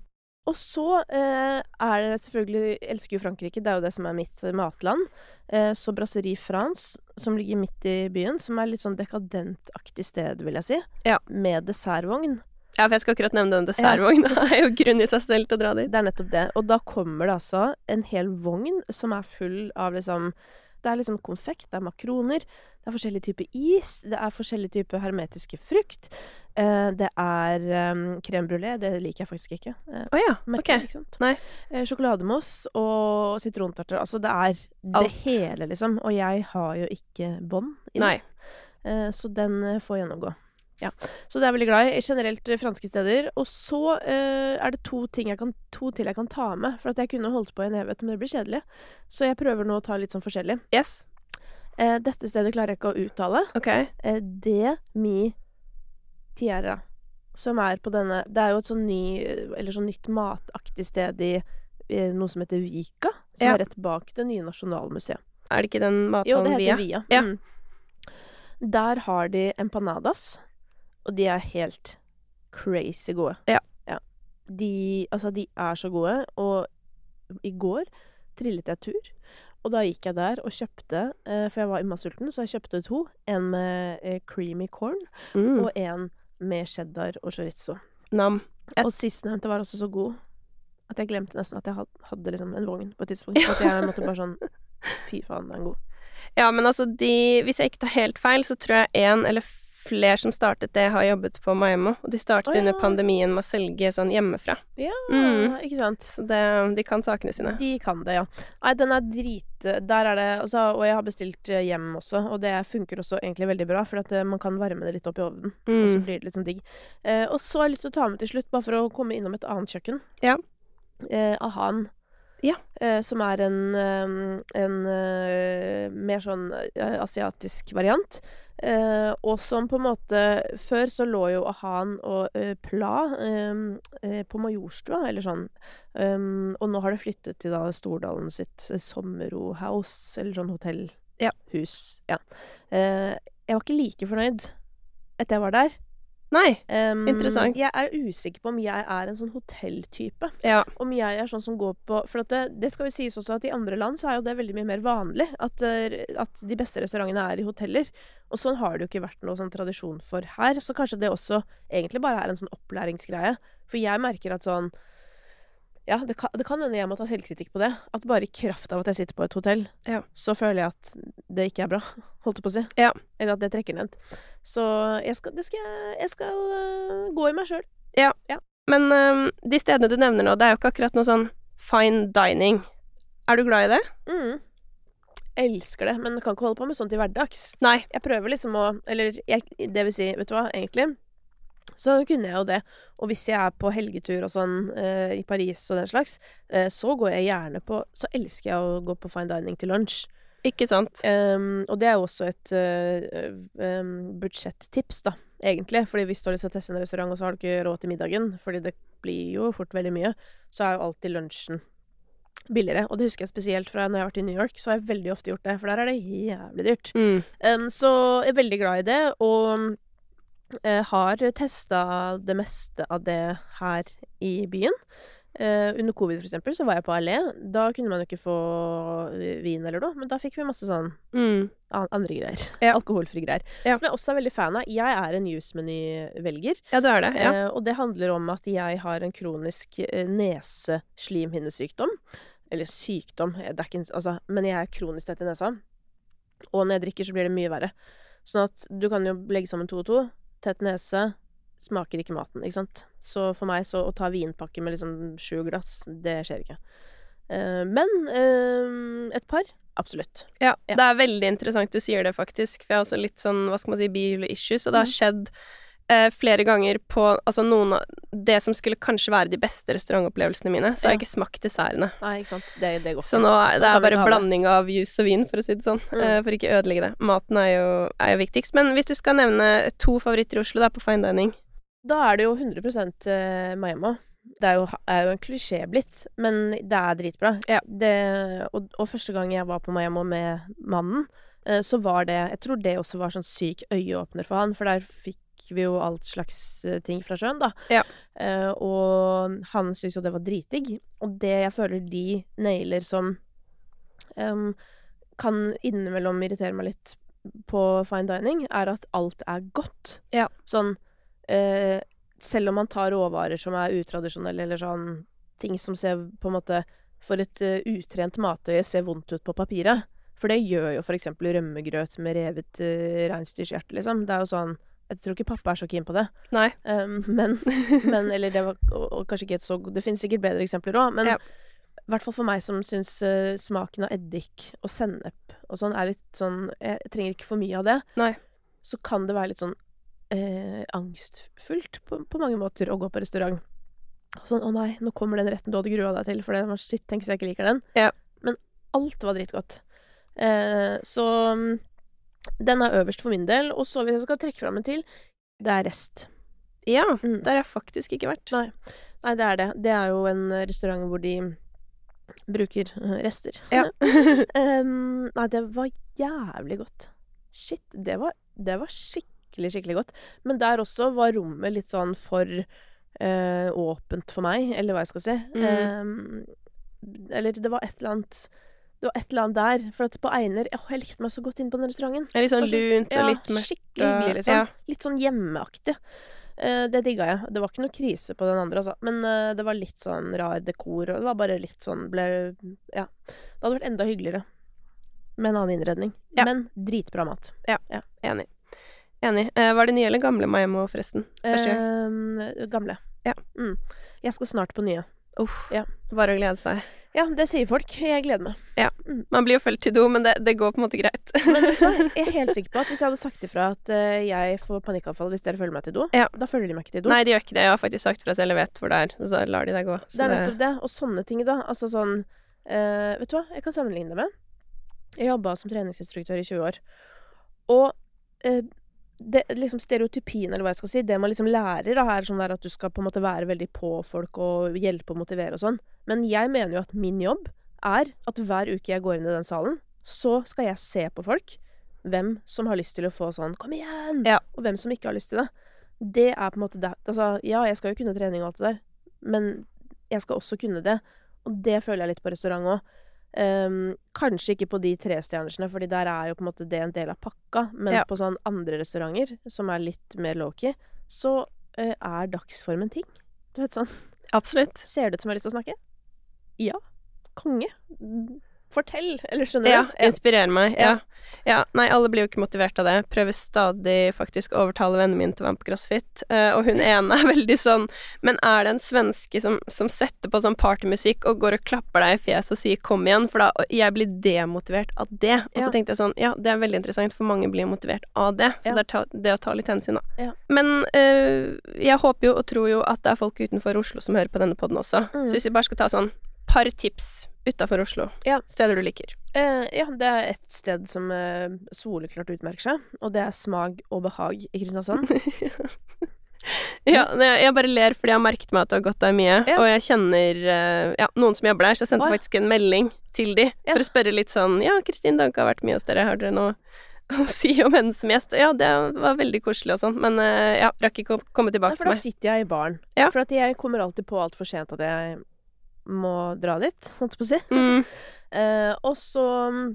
Og så eh, er det selvfølgelig elsker jo Frankrike, det er jo det som er mitt matland. Eh, så Brasserie France, som ligger midt i byen, som er litt sånn dekadentaktig sted, vil jeg si. Ja. Med dessertvogn. Ja, for jeg skal akkurat nevne den dessertvogna. Det er jo grunn i seg selv til å dra dit. Det er nettopp det. Og da kommer det altså en hel vogn som er full av liksom Det er liksom konfekt, det er makroner, det er forskjellige typer is, det er forskjellige typer hermetiske frukt. Eh, det er um, crème brulé, det liker jeg faktisk ikke. Eh, oh, ja. merker, OK. Nei. Eh, sjokolademousse og sitrontarter, Altså, det er det hele, liksom. Og jeg har jo ikke bånd i Nei. det. Eh, så den eh, får gjennomgå. Ja. Så det er jeg veldig glad i. Generelt eh, franske steder. Og så eh, er det to, ting jeg kan, to til jeg kan ta med. For at jeg kunne holdt på i en evighet, men det blir kjedelig. Så jeg prøver nå å ta litt sånn forskjellig. Yes. Eh, dette stedet klarer jeg ikke å uttale. OK. Eh, De mi tierra. Som er på denne Det er jo et sånn ny Eller sånn nytt mataktig sted i noe som heter Vika. Som Ja. er rett bak det nye Nasjonalmuseet. Er det ikke den Jo, det heter Via? Via. Ja. Mm. Der har de empanadas, og de er helt crazy gode. Ja. De Altså, de er så gode, og i går trillet jeg tur. Og da gikk jeg der og kjøpte, eh, for jeg var immasulten, så jeg kjøpte to. En med eh, creamy corn, Mm. og en med cheddar og chorizo. Nam. Et- Og sistnevnte var også så god at jeg glemte nesten at jeg had- hadde liksom en vogn på et tidspunkt. At jeg måtte bare sånn Fy faen, den er god. Ja, men altså, de Hvis jeg ikke tar helt feil, så tror jeg en eller flere som startet det, har jobbet på Maemmo. Og de startet Å, under pandemien med å selge sånn hjemmefra. Ja, Mm. ikke sant? Så det, de kan sakene sine. De kan det, ja. Nei, den er drit... Der er det altså, Og jeg har bestilt eh, hjem også, og det funker også egentlig veldig bra, for at eh, man kan varme det litt opp i ovnen. Og så Mm. blir det litt sånn digg. Eh, og så har jeg lyst til å ta med til slutt, bare for å komme innom et annet kjøkken. Ja. Eh, Ahan. Ja. Eh, som er en, en, en eh, mer sånn eh, asiatisk variant. Eh, og som på en måte Før så lå jo Ahan og eh, Pla eh, eh, på Majorstua, eller sånn. Um, og nå har det flyttet til da Stordalen sitt sommerrohouse, eller sånn hotellhus. Ja. Ja. Eh, jeg var ikke like fornøyd etter jeg var der. Nei. um, Interessant. Jeg er usikker på om jeg er en sånn hotelltype. Ja. Om jeg er sånn som går på For at det, det skal jo sies også at i andre land så er jo det veldig mye mer vanlig. At, eh, at de beste restaurantene er i hoteller. Og sånn har det jo ikke vært noe sånn tradisjon for her. Så kanskje det også egentlig bare er en sånn opplæringsgreie. For jeg merker at sånn Ja, det kan, det kan hende jeg må ta selvkritikk på det. At bare i kraft av at jeg sitter på et hotell, Ja. så føler jeg at det ikke er bra. Holdt jeg på å si. Ja. Eller at det trekker ned. Så jeg skal, det skal, jeg- jeg skal uh, gå i meg sjøl. Men øhm, de stedene du nevner nå, det er jo ikke akkurat noe sånn fine dining. Er du glad i det? Mm. Elsker det, men kan ikke holde på med sånt i hverdags. Nei. Jeg prøver liksom å Eller jeg, det vil si, vet du hva, egentlig så kunne jeg jo det. Og hvis jeg er på helgetur og sånn eh, i Paris og den slags, eh, så går jeg gjerne på Så elsker jeg å gå på fine dining til lunsj. Ikke sant? Um, og det er jo også et uh, um, budsjettips, da, egentlig. Fordi hvis du har lyst til å teste en restaurant, og så har du ikke råd til middagen, fordi det blir jo fort veldig mye, så er jo alltid lunsjen billigere. Og det husker jeg spesielt fra når jeg har vært i New York, så har jeg veldig ofte gjort det, for der er det jævlig dyrt. Mm. Um, så jeg er veldig glad i det, og har testa det meste av det her i byen. Eh, under covid, for eksempel, så var jeg på Allé. Da kunne man jo ikke få eh, vin eller noe, men da fikk vi masse sånn Mm. andre greier. Ja. Alkoholfri greier. Ja. Som jeg også er veldig fan av. Jeg er en jusmeny-velger. Ja, du er det. Ja. Eh, og det handler om at jeg har en kronisk eh, neseslimhinnesykdom. Eller sykdom, eh, det ikke, altså, men jeg er kronisk tett i nesa. Og når jeg drikker, så blir det mye verre. Sånn at du kan jo legge sammen to og to. Tett nese smaker ikke maten, ikke sant. Så for meg så å ta vinpakke med liksom sju glass, det skjer ikke. Uh, men uh, et par, absolutt. Ja, Ja. det er veldig interessant du sier det, faktisk. For jeg har også litt sånn, hva skal man si, bihule issues, og det har Mhm. skjedd eh, flere ganger på altså noen av det som skulle kanskje være de beste restaurantopplevelsene mine, så har jeg ikke smakt dessertene. Nei, ikke sant. Det, det går Så nå er det er bare blanding det. av juice og vin, for å si det sånn, Mm. eh, for ikke ødelegge det. Maten er jo, er jo viktigst. Men hvis du skal nevne to favoritter i Oslo, da, på fine dining Da er det jo 100 eh, Miami. Det er jo, er jo en klisjé blitt, men det er dritbra. Ja. Det, og, og første gang jeg var på Miami med mannen, eh, så var det Jeg tror det også var sånn syk øyeåpner for han, for der fikk vi jo alt slags eh, ting fra sjøen, da. Ja. Eh, og han syntes jo det var dritdigg. Og det jeg føler de nailer som um, kan innimellom irritere meg litt på fine dining, er at alt er godt. Ja. Sånn eh, Selv om man tar råvarer som er utradisjonelle, eller sånn ting som ser på en måte For et uh, utrent matøye ser vondt ut på papiret. For det gjør jo eksempel rømmegrøt med revet uh, reinsdyrhjerte, liksom. Det er jo sånn Jeg tror ikke pappa er så keen på det. Nei. Um, men, men Eller det var og, og kanskje ikke et så Det finnes sikkert bedre eksempler òg, men Ja. i hvert fall for meg som syns uh, smaken av eddik og sennep og sånn er litt sånn Jeg trenger ikke for mye av det. Nei. Så kan det være litt sånn eh, angstfullt på, på mange måter å gå på restaurant. Sånn 'Å nei, nå kommer den retten du hadde grua deg til', for det var shit, tenk hvis jeg ikke liker den. Ja. Men alt var dritgodt. Eh, så mm, den er øverst for min del. Og så hvis jeg skal trekke fram en til, det er Rest. Ja, Mm. der har jeg faktisk ikke vært. Nei. Nei, det er det. Det er jo en restaurant hvor de bruker eh, rester. Ja. um, nei, det var jævlig godt. Shit, det var, det var skikkelig, skikkelig godt. Men der også var rommet litt sånn for uh, åpent for meg, eller hva jeg skal si. Em, eller det var et eller annet Det var et eller annet der. For at på Einer Åh, jeg likte meg så godt inn på den restauranten. Det er litt sånn lunt og litt mørkt. skikkelig hyggelig, liksom. Ja. Litt sånn hjemmeaktig. Eh, det digga jeg. Det var ikke noe krise på den andre, altså. Men eh, det var litt sånn rar dekor, og det var bare litt sånn ble Ja. Det hadde vært enda hyggeligere med en annen innredning. Ja. Men dritbra mat. Enig. Enig. Eh, var det nye eller gamle Maimo, forresten? Første gang? Eh, gamle. Ja. Mm. Jeg skal snart på nye. Uff. ja. Bare å glede seg. Ja, det sier folk. Jeg gleder meg. Man blir jo fulgt til do, men det, det går på en måte greit. Men vet du jeg er helt sikker på at hvis jeg hadde sagt ifra at eh, jeg får panikkanfall hvis dere følger meg til do, Ja. da følger de meg ikke til do. Nei, de gjør ikke det. Jeg har faktisk sagt fra selv, jeg vet hvor det er. Og så lar de deg gå. Så Det er nettopp det. Og sånne ting, da. Altså sånn uh, Vet du hva, jeg kan sammenligne det med Jeg jobba som treningsinstruktør i 20 år. Og eh, det, liksom stereotypien, eller hva jeg skal si, det man liksom lærer, da, er sånn at du skal på en måte være veldig på folk og hjelpe og motivere og sånn. Men jeg mener jo at min jobb er at hver uke jeg går inn i den salen, så skal jeg se på folk hvem som har lyst til å få sånn 'kom igjen', Ja. og hvem som ikke har lyst til det. det er på en måte det Altså, ja, jeg skal jo kunne trening og alt det der, men jeg skal også kunne det. Og det føler jeg litt på restaurant òg. Kanskje ikke på de trestjernersene, fordi der er jo på en måte det en del av pakka. Men Ja. på sånn andre restauranter, som er litt mer low-key, så uh, er dagsformen ting. Du vet sånn Absolutt. Ser det ut som jeg har lyst til å snakke? Ja. Konge. Fortell! Eller skjønner Ja, du? inspirer meg. Ja. Ja. ja. Nei, alle blir jo ikke motivert av det. Prøver stadig faktisk å overtale vennene mine til å være med på CrossFit. uh, og hun ene er veldig sånn Men er det en svenske som, som setter på sånn partymusikk og går og klapper deg i fjeset og sier 'kom igjen', for da jeg blir demotivert av det. Og så tenkte jeg sånn Ja, det er veldig interessant, for mange blir motivert av det. Så Ja. det er ta, det å ta litt hensyn, da. Ja. Men uh, jeg håper jo og tror jo at det er folk utenfor Oslo som hører på denne poden også. Mm. Så hvis vi bare skal ta sånn par tips utafor Oslo, Ja. steder du liker. Eh, ja, det er et sted som uh, soleklart utmerker seg, og det er Smag og behag i Kristiansand. Ja, jeg bare ler fordi jeg har merket meg at du har gått der mye, Ja. og jeg kjenner eh, ja, noen som jobber der, så jeg sendte oh, faktisk en melding til de for å spørre litt sånn Ja, Kristin Danke har vært mye hos dere, har dere noe å si om henne som gjest? Ja, det var veldig koselig og sånn, men ja, rakk ikke å komme tilbake til meg. for da sitter jeg i baren. Ja. For jeg kommer alltid på altfor sent at jeg må dra dit, holdt jeg på å si. Mm, uh, og så mm,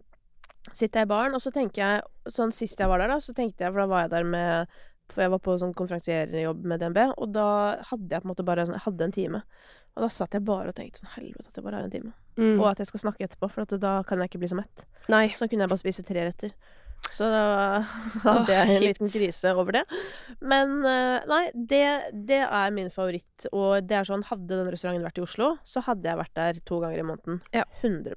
sitter jeg i baren, og så tenker jeg Sånn sist jeg var der, da, så tenkte jeg For da var jeg der med For jeg var på sånn konferansierjobb med DNB, og da hadde jeg på en måte bare sånn, jeg hadde en time. Og da satt jeg bare og tenkte sånn Helvete at jeg bare har en time. mm. Og at jeg skal snakke etterpå, for at da kan jeg ikke bli så mett. Nei. Så kunne jeg bare spise tre retter. Så da hadde jeg en liten krise over det. Men eh, nei, det, det er min favoritt. Og det er sånn, hadde den restauranten vært i Oslo, så hadde jeg vært der to ganger i måneden. Ja. 100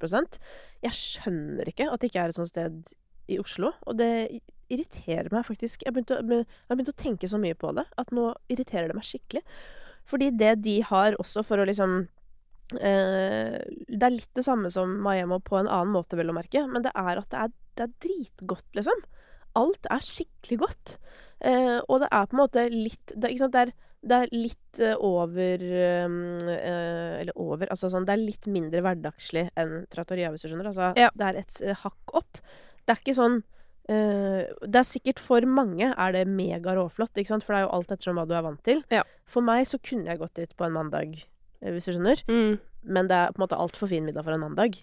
Jeg skjønner ikke at det ikke er et sånt sted i Oslo. Og det irriterer meg faktisk. Jeg har begynt jeg har å tenke så mye på det at nå irriterer det meg skikkelig. Fordi det de har også for å liksom Det er litt det samme som Miami på en annen måte, vel å merke, men det er at det er, det er dritgodt, liksom. Alt er skikkelig godt. Eh, og det er på en måte litt Det, ikke sant? det, er, det er litt eh, over eh, eh, Eller over Altså sånn Det er litt mindre hverdagslig enn Trattoria, hvis du skjønner. Altså, Ja. Det er et eh, hakk opp. Det er ikke sånn Uh, Det er sikkert for mange er det mega råflott, for det er jo alt ettersom hva du er vant til. Ja. For meg så kunne jeg gått dit på en mandag, eh, hvis du skjønner. Mm. Men det er på en måte altfor fin middag for en mandag.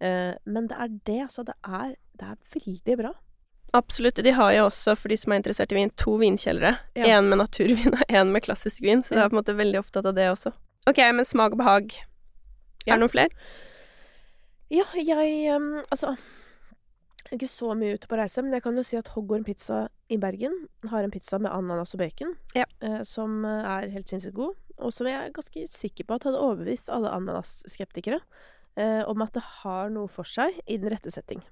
Eh, men det er det, altså. Det er, det er veldig bra. Absolutt. De har jo også, for de som er interessert i vin, to vinkjellere. Ja. Med naturvin og én med klassisk vin, så de er på en måte veldig opptatt av det også. Ok, men smak og behag. Er det noen flere? Ja, jeg um, Altså jeg er ikke så mye ute på reise, men jeg kan jo si at Hoggorm Pizza i Bergen har en pizza med ananas og bacon, Ja. eh, som eh, er helt sinnssykt god, og som jeg er ganske sikker på at hadde overbevist alle ananasskeptikere eh, om at det har noe for seg i den rette setting.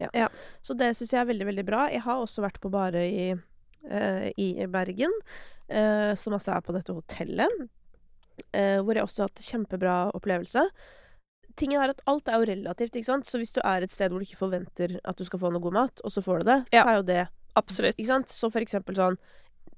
Ja. Ja. Så det syns jeg er veldig, veldig bra. Jeg har også vært på bare i, eh, i Bergen, eh, som altså er på dette hotellet, eh, hvor jeg også har hatt kjempebra opplevelse tingen er at alt er jo relativt, ikke sant. Så hvis du er et sted hvor du ikke forventer at du skal få noe god mat, og så får du det, Ja. så er jo det Absolutt. Ikke sant. Så for eksempel sånn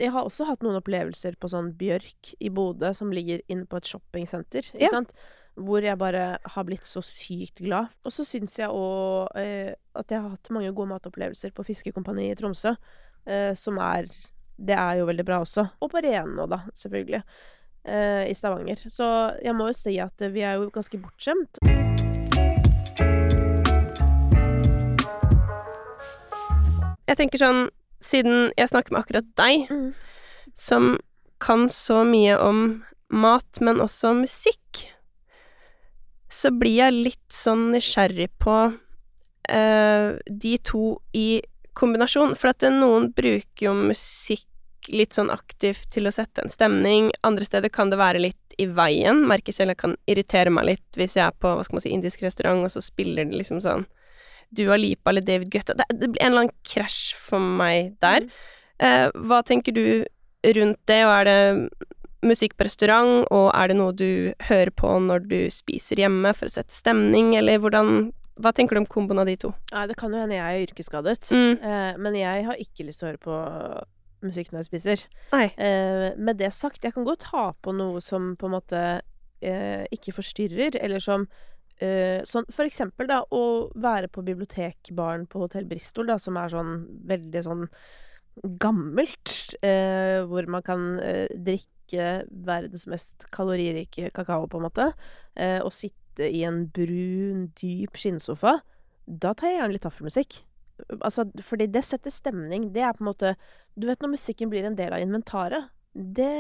Jeg har også hatt noen opplevelser på sånn Bjørk i Bodø, som ligger inne på et shoppingsenter, ikke Ja. sant. Hvor jeg bare har blitt så sykt glad. Og så syns jeg òg eh, at jeg har hatt mange gode matopplevelser på Fiskekompaniet i Tromsø, eh, som er Det er jo veldig bra også. Og på Reno, da, selvfølgelig. Eh, I Stavanger. Så jeg må jo si at vi er jo ganske bortskjemt. Jeg tenker sånn, siden jeg snakker med akkurat deg, Mm. som kan så mye om mat, men også musikk, så blir jeg litt sånn nysgjerrig på uh, de to i kombinasjon. For at noen bruker jo musikk litt sånn aktivt til å sette en stemning. Andre steder kan det være litt i veien. Merker selv jeg kan irritere meg litt hvis jeg er på hva skal man si, indisk restaurant, og så spiller det liksom sånn Dua Lipa eller David Guetta. Det, det blir en eller annen krasj for meg der. Mm. Eh, hva tenker du rundt det, og er det musikk på restaurant, og er det noe du hører på når du spiser hjemme for å sette stemning, eller hvordan Hva tenker du om komboen av de to? Nei, det kan jo hende jeg er yrkesskadet, Mm. eh, men jeg har ikke lyst til å høre på musikk når jeg spiser. Nei. Eh, med det sagt, jeg kan godt ha på noe som på en måte eh, ikke forstyrrer, eller som eh, sånn, For eksempel da, å være på bibliotekbaren på Hotell Bristol, da, som er sånn veldig sånn gammelt. eh, hvor man kan eh, drikke verdens mest kaloririke kakao, på en måte, eh, og sitte i en brun, dyp skinnsofa, da tar jeg gjerne litt taffelmusikk. Altså, fordi det setter stemning. Det er på en måte Du vet når musikken blir en del av inventaret. Det,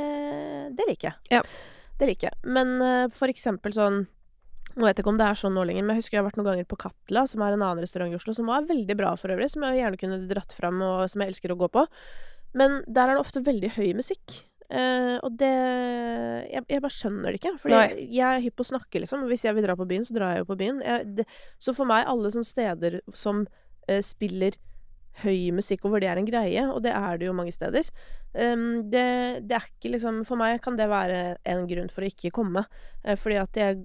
det liker jeg. Ja. Det liker jeg. Men uh, for eksempel sånn Nå vet jeg ikke om det er sånn nå lenger, men jeg husker jeg har vært noen ganger på Katla, som er en annen restaurant i Oslo, som var veldig bra for øvrig, som jeg gjerne kunne dratt fram, og som jeg elsker å gå på. Men der er det ofte veldig høy musikk. Uh, og det jeg, jeg bare skjønner det ikke. Fordi jeg, jeg er hypp på å snakke, liksom. Hvis jeg vil dra på byen, så drar jeg jo på byen. Jeg, det, så for meg, alle sånne steder som spiller høy musikk, og hvor det er en greie, og det er det jo mange steder Um, det, det er ikke liksom For meg kan det være en grunn for å ikke komme. Uh, fordi at jeg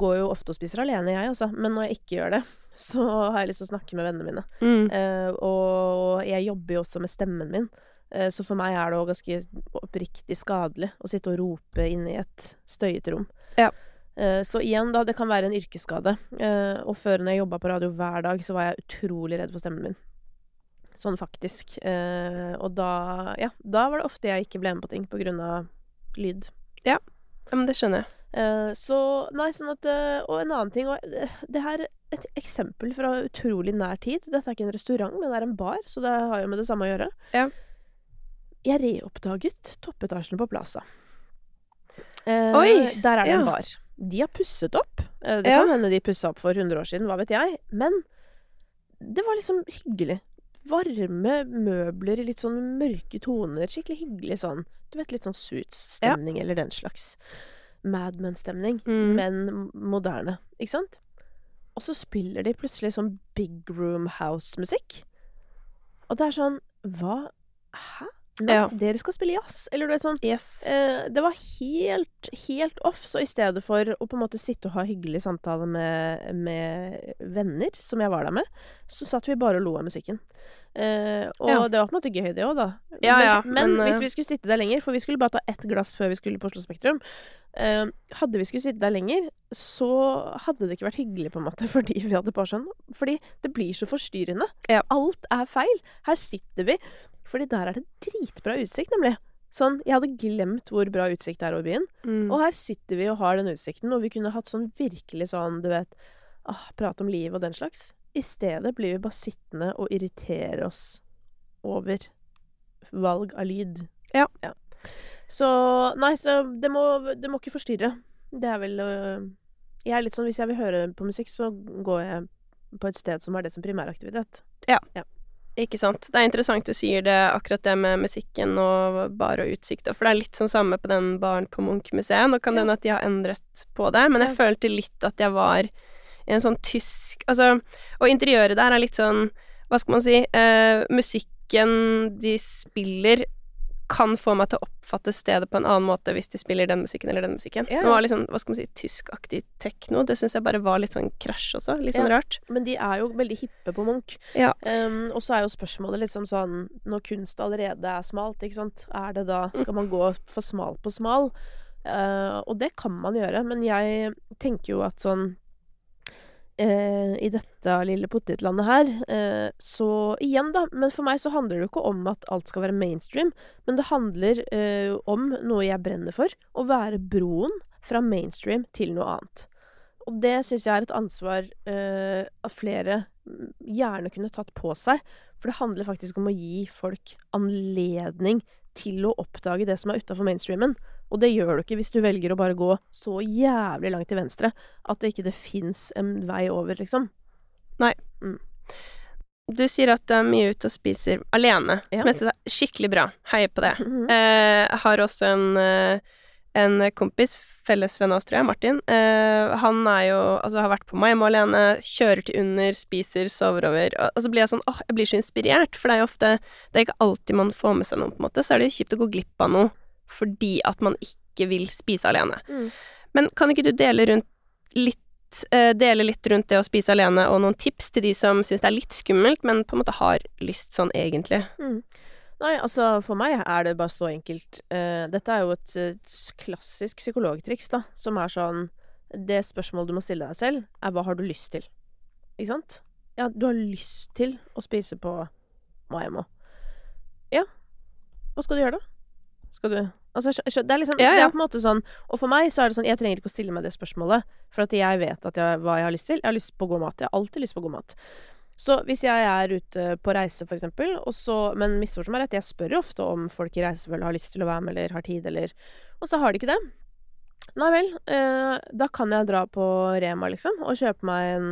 går jo ofte og spiser alene, jeg, altså. Men når jeg ikke gjør det, så har jeg lyst til å snakke med vennene mine. Mm. Uh, og jeg jobber jo også med stemmen min. Eh, så for meg er det òg ganske oppriktig skadelig å sitte og rope inne i et støyete rom. Ja. Eh, så igjen, da, det kan være en yrkesskade. Eh, og før når jeg jobba på radio hver dag, så var jeg utrolig redd for stemmen min. Sånn faktisk. Eh, og da, ja, da var det ofte jeg ikke ble med på ting på grunn av lyd. Ja, men det skjønner jeg. Så nei, sånn at Og en annen ting og, Det her er et eksempel fra utrolig nær tid. Dette er ikke en restaurant, men det er en bar, så det har jo med det samme å gjøre. Ja. Jeg reoppdaget toppetasjen på Plaza. Eh, Oi, Der er det en bar. De har pusset opp. Det det Ja. kan hende de pussa opp for 100 år siden, hva vet jeg. Men det var liksom hyggelig. Varme møbler i litt sånn mørke toner. Skikkelig hyggelig sånn. Du vet, litt sånn Suits-stemning, eller den slags. Madman-stemning, Mm. men moderne. Ikke sant? Og så spiller de plutselig sånn big room house-musikk. Og det er sånn Hva Hæ? Nei, Ja. dere skal spille jazz? Eller du vet sånn Yes. eh, Det var helt, helt off. Så i stedet for å på en måte sitte og ha hyggelig samtale med, med venner, som jeg var der med, så satt vi bare og lo av musikken. Eh, og Ja. det var på en måte gøy, det òg, da. Ja, men, ja, men, men, hvis eh, vi skulle sitte der lenger, for vi skulle bare ta ett glass før vi skulle på Oslo Spektrum eh, Hadde vi skulle sitte der lenger, så hadde det ikke vært hyggelig, på en måte, fordi vi hadde på sånn. Fordi det blir så forstyrrende. Ja. Alt er feil. Her sitter vi, fordi der er det dritbra utsikt, nemlig. Sånn, Jeg hadde glemt hvor bra utsikt det er over byen. Mm. Og her sitter vi og har den utsikten, og vi kunne hatt sånn virkelig sånn, du vet ah, Prate om liv og den slags. I stedet blir vi bare sittende og irritere oss over valg av lyd. Ja. Så Nei, så det må, det må ikke forstyrre. Det er vel øh, Jeg er litt sånn hvis jeg vil høre på musikk, så går jeg på et sted som har det som primæraktivitet. Ikke sant. Det er interessant du sier det, akkurat det med musikken og bar og utsikt, for det er litt sånn samme på den baren på Munch-museet. Nå kan det hende at de har endret på det, men jeg følte litt at jeg var i en sånn tysk Altså, og interiøret der er litt sånn, hva skal man si, eh, musikken de spiller kan få meg til å oppfatte stedet på en annen måte hvis de spiller den musikken eller den musikken. Ja, Det var litt sånn, hva skal man si, tyskaktig tekno. Det syns jeg bare var litt sånn krasj også. Litt sånn Ja. rart. Men de er jo veldig hippe på Munch. Ja. Um, og så er jo spørsmålet liksom sånn Når kunst allerede er smalt, ikke sant, er det da Skal man gå for smal på smal? Uh, og det kan man gjøre, men jeg tenker jo at sånn eh, I dette lille potetlandet her, eh, så igjen, da. Men for meg så handler det jo ikke om at alt skal være mainstream, men det handler eh, om noe jeg brenner for. Å være broen fra mainstream til noe annet. Og det syns jeg er et ansvar eh, at flere mm, gjerne kunne tatt på seg. For det handler faktisk om å gi folk anledning til å oppdage det som er utafor mainstreamen. Og det gjør du ikke hvis du velger å bare gå så jævlig langt til venstre at det ikke det fins en vei over, liksom. Du sier at du er mye ute og spiser alene, Ja. som jeg synes er skikkelig bra. Heier på det. Eh, jeg har også en, eh, en kompis, fellesvenn av oss, tror jeg, Martin. Eh, han er jo Altså, har vært på Maimo alene, kjører til under, spiser, sover over. Og, og så blir jeg sånn åh, jeg blir så inspirert, for det er jo ofte Det er ikke alltid man får med seg noe, på en måte. Så er det jo kjipt å gå glipp av noe fordi at man ikke vil spise alene. Mm. Men kan ikke du dele rundt litt eh, Dele litt rundt det å spise alene, og noen tips til de som syns det er litt skummelt, men på en måte har lyst sånn egentlig? Mm. Nei, altså for meg er det bare så enkelt. Uh, dette er jo et, et klassisk psykologtriks, da, som er sånn Det spørsmålet du må stille deg selv, er hva har du lyst til? Ikke sant? Ja, du har lyst til å spise på Maimo. Ja. Hva skal du gjøre, da? Skal du Altså, det er liksom Ja, Det er på en måte sånn Og for meg så er det sånn Jeg trenger ikke å stille meg det spørsmålet, for at jeg vet at jeg, hva jeg har lyst til. Jeg har lyst på god mat. Jeg har alltid lyst på god mat. Så hvis jeg er ute på reise, for eksempel, og så Men misforstå meg rett, jeg spør jo ofte om folk i reisefølget har lyst til å være med, eller har tid, eller Og så har de ikke det. Nei vel. Eh, da kan jeg dra på Rema, liksom, og kjøpe meg en,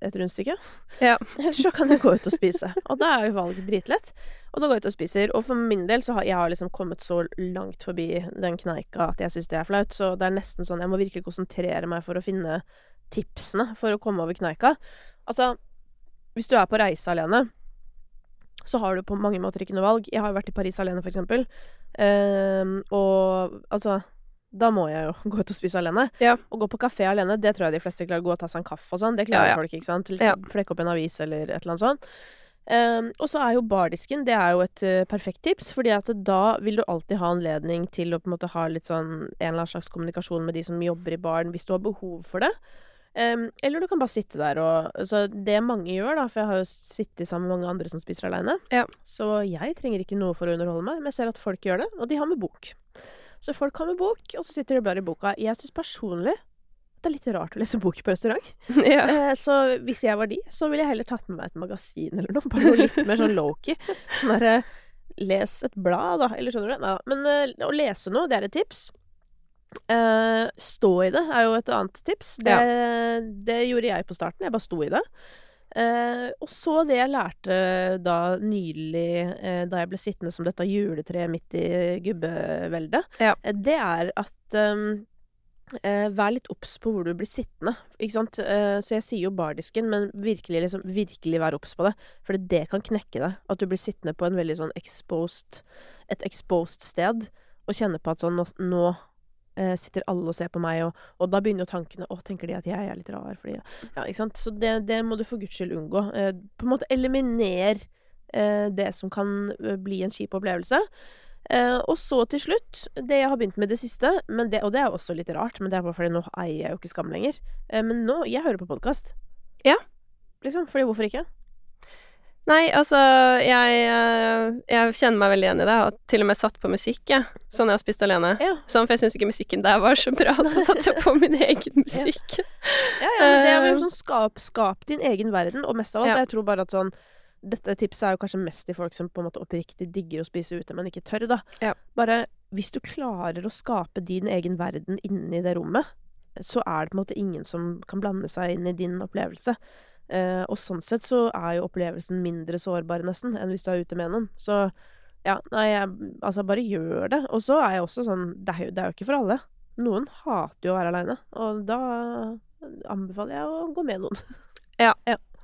et rundstykke. Ja. Eller så kan jeg gå ut og spise. Og da er jo valget dritlett. Og da går jeg ut og spiser. Og for min del så har jeg har liksom kommet så langt forbi den kneika at jeg syns det er flaut. Så det er nesten sånn jeg må virkelig konsentrere meg for å finne tipsene for å komme over kneika. Altså, hvis du er på reise alene, så har du på mange måter ikke noe valg. Jeg har jo vært i Paris alene, for eksempel. Ehm, og altså da må jeg jo gå ut og spise alene. Ja. Å gå på kafé alene, det tror jeg de fleste klarer. Gå og ta seg en kaffe og sånn. Det klarer Ja, ja. folk, ikke sant. Ja. Flekke opp en avis eller et eller annet sånt. Um, og så er jo bardisken det er jo et uh, perfekt tips, fordi at da vil du alltid ha anledning til å på en måte ha litt sånn en eller annen slags kommunikasjon med de som jobber i baren, hvis du har behov for det. Um, eller du kan bare sitte der og Så det mange gjør, da, for jeg har jo sittet sammen med mange andre som spiser aleine, Ja. så jeg trenger ikke noe for å underholde meg, men jeg ser at folk gjør det, og de har med bok. Så folk har med bok, og så sitter de bare i boka. Jeg syns personlig det er litt rart å lese bok på restaurant. ja. Eh, så hvis jeg var de, så ville jeg heller tatt med meg et magasin eller noe. Bare noe litt mer sånn low-key. Sånn derre Les et blad, da. Eller skjønner du? Nei, men eh, å lese noe, det er et tips. Eh, stå i det er jo et annet tips. Det, det gjorde jeg på starten. Jeg bare sto i det. Eh, og så det jeg lærte da nylig, eh, da jeg ble sittende som dette juletreet midt i gubbeveldet, Ja. eh, det er at um, eh, vær litt obs på hvor du blir sittende. Ikke sant? Eh, så jeg sier jo bardisken, men virkelig, liksom, virkelig vær obs på det. For det kan knekke deg. At du blir sittende på en veldig sånn exposed Et exposed sted og kjenne på at sånn Nå, nå sitter alle og ser på meg, og, og da begynner jo tankene Å, tenker de at jeg er litt rar? Fordi, ja, ikke sant? Så det, det må du for guds skyld unngå. Eh, på en måte eliminer eh, det som kan eh, bli en kjip opplevelse. Eh, og så til slutt, det jeg har begynt med det siste, men det, og det er også litt rart, men det er bare fordi nå eier jeg jo ikke Skam lenger. Eh, men nå Jeg hører på podkast. Ja. Liksom. Fordi hvorfor ikke? Nei, altså, jeg, eh, jeg kjenner meg veldig igjen i det, og til og med satt på musikk, jeg. Sånn jeg har spist alene. Ja. Sånn, for jeg syns ikke musikken der var så bra, så satte jeg på min egen musikk. Ja, ja, men det er Eh, jo sånn skap, skap din egen verden, og mest av alt, Ja. jeg tror bare at sånn Dette tipset er jo kanskje mest til folk som på en måte oppriktig digger å spise ute, men ikke tør, da. Ja. Bare hvis du klarer å skape din egen verden inni det rommet, så er det på en måte ingen som kan blande seg inn i din opplevelse. Eh, og sånn sett så er jo opplevelsen mindre sårbar, nesten, enn hvis du er ute med noen. Så ja, nei, jeg, altså bare gjør det. Og så er jeg også sånn Det er jo, det er jo ikke for alle. Noen hater jo å være aleine, og da anbefaler jeg å gå med noen. ja,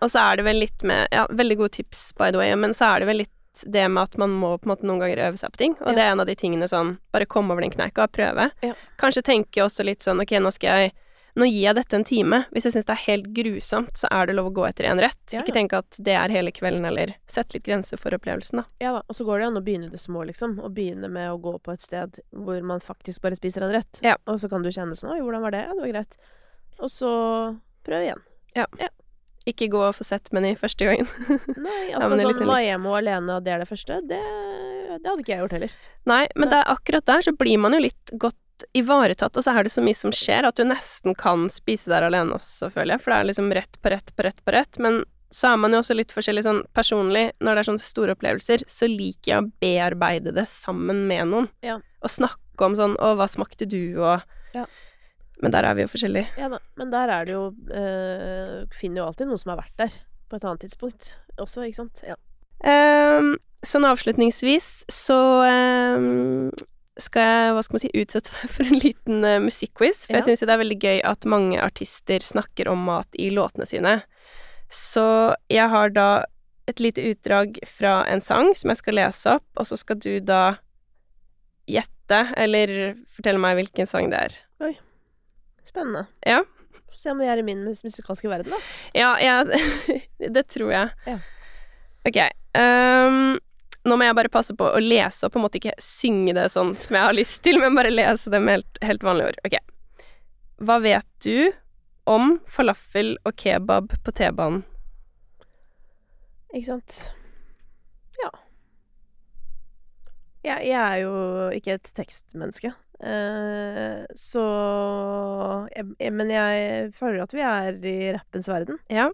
Og så er det vel litt med Ja, veldig gode tips, by the way, men så er det vel litt det med at man må på en måte noen ganger øve seg på ting, og Ja. det er en av de tingene sånn Bare komme over den kneika og prøve. Ja. Kanskje tenke også litt sånn Ok, nå skal jeg Nå gir jeg dette en time. Hvis jeg syns det er helt grusomt, så er det lov å gå etter én rett. Ja, Ikke tenk at det er hele kvelden, eller sett litt grenser for opplevelsen, da. Ja da, og så går det an å begynne det små, liksom. Og begynne med å gå på et sted hvor man faktisk bare spiser en rett. Ja. Og så kan du kjenne sånn Oi, hvordan var det? Ja, det var greit. Og så prøv igjen. Ikke gå for sett meny første gangen. Nei, altså sånn liksom litt- Maemo alene, og det er det første, det, det hadde ikke jeg gjort heller. Nei, men det er akkurat der så blir man jo litt godt ivaretatt, og så er det så mye som skjer at du nesten kan spise der alene også, føler jeg, for det er liksom rett på rett på rett på rett, men så er man jo også litt forskjellig sånn personlig, når det er sånne store opplevelser, så liker jeg å bearbeide det sammen med noen. Ja. Og snakke om sånn 'Å, hva smakte du?' og Ja. Men der er vi jo forskjellige. Ja da, men der er det jo eh, Finner jo alltid noen som har vært der på et annet tidspunkt også, ikke sant. Ja. Um, sånn avslutningsvis så ehm, skal jeg, hva skal man si, utsette deg for en liten uh, musikkquiz. For Ja. jeg syns jo det er veldig gøy at mange artister snakker om mat i låtene sine. Så jeg har da et lite utdrag fra en sang som jeg skal lese opp, og så skal du da gjette, eller fortelle meg hvilken sang det er. Oi. Spennende. Ja. Få se om vi er i min mus musikalske verden, da. Ja, jeg, det tror jeg. Ja. Ok. ehm, nå må jeg bare passe på å lese og på en måte ikke synge det sånn som jeg har lyst til, men bare lese det med helt, helt vanlige ord. Ok. Hva vet du om falafel og kebab på T-banen? Ikke sant. Ja. Jeg, jeg er jo ikke et tekstmenneske. Eh, så jeg, Men jeg føler at vi er i rappens verden. Ja.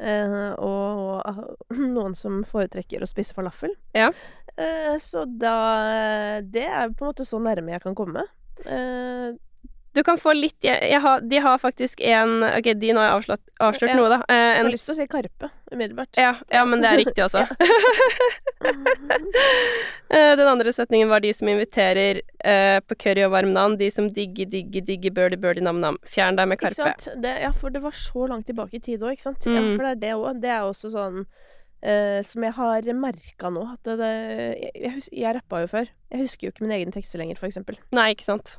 Eh, og, og noen som foretrekker å spise falafel. Ja. Eh, så da Det er på en måte så nærme jeg kan komme. Eh, Du kan få litt jeg, jeg har, De har faktisk en Ok, de nå har jeg avslørt, avslørt Ja. noe, da. Eh, jeg en, har lyst til å si Karpe umiddelbart. ja, ja, men det er riktig, altså. Den andre setningen var de som inviterer eh, på curry og varm nam De som digger, digger, digger birdie, birdie, nam-nam. Fjern deg med Ikke Karpe. sant? Det, ja, for det var så langt tilbake i tid òg, ikke sant. Ja, Mm. for det er det òg. Det er også sånn eh, som jeg har merka nå. At det, det jeg, jeg, jeg rappa jo før. Jeg husker jo ikke mine egne tekster lenger, for eksempel. Nei, ikke sant.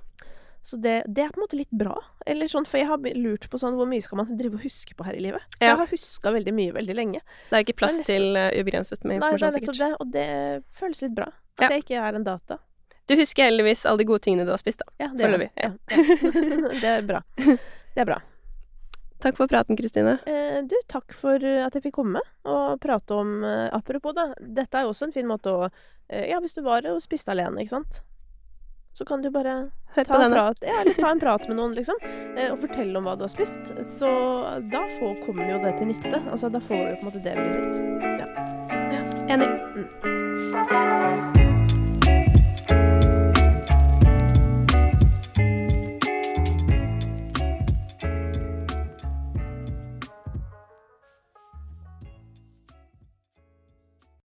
Så det, det er på en måte litt bra. Eller sånn, For jeg har lurt på sånn hvor mye skal man drive og huske på her i livet. For Ja. Jeg har huska veldig mye veldig lenge. Det er ikke plass er det til eh, ubegrenset med Nei, det er nettopp det, og det føles litt bra. At Ja. jeg ikke er en data. Du husker heldigvis alle de gode tingene du har spist, da. Ja, det vi, ja. Det er bra. Det er bra. Takk for praten, Kristine. Eh, du, takk for at jeg fikk komme og prate om eh, Apropos, da. Dette er jo også en fin måte å eh, Ja, hvis du var og spiste alene, ikke sant. Så kan du bare Hør ta en, prat, ja, ta en prat med noen, liksom. eh, Og fortelle om hva du har spist. Så da får, kommer jo det til nytte. Altså, da får du på en måte det vi ut. Enig. Mm.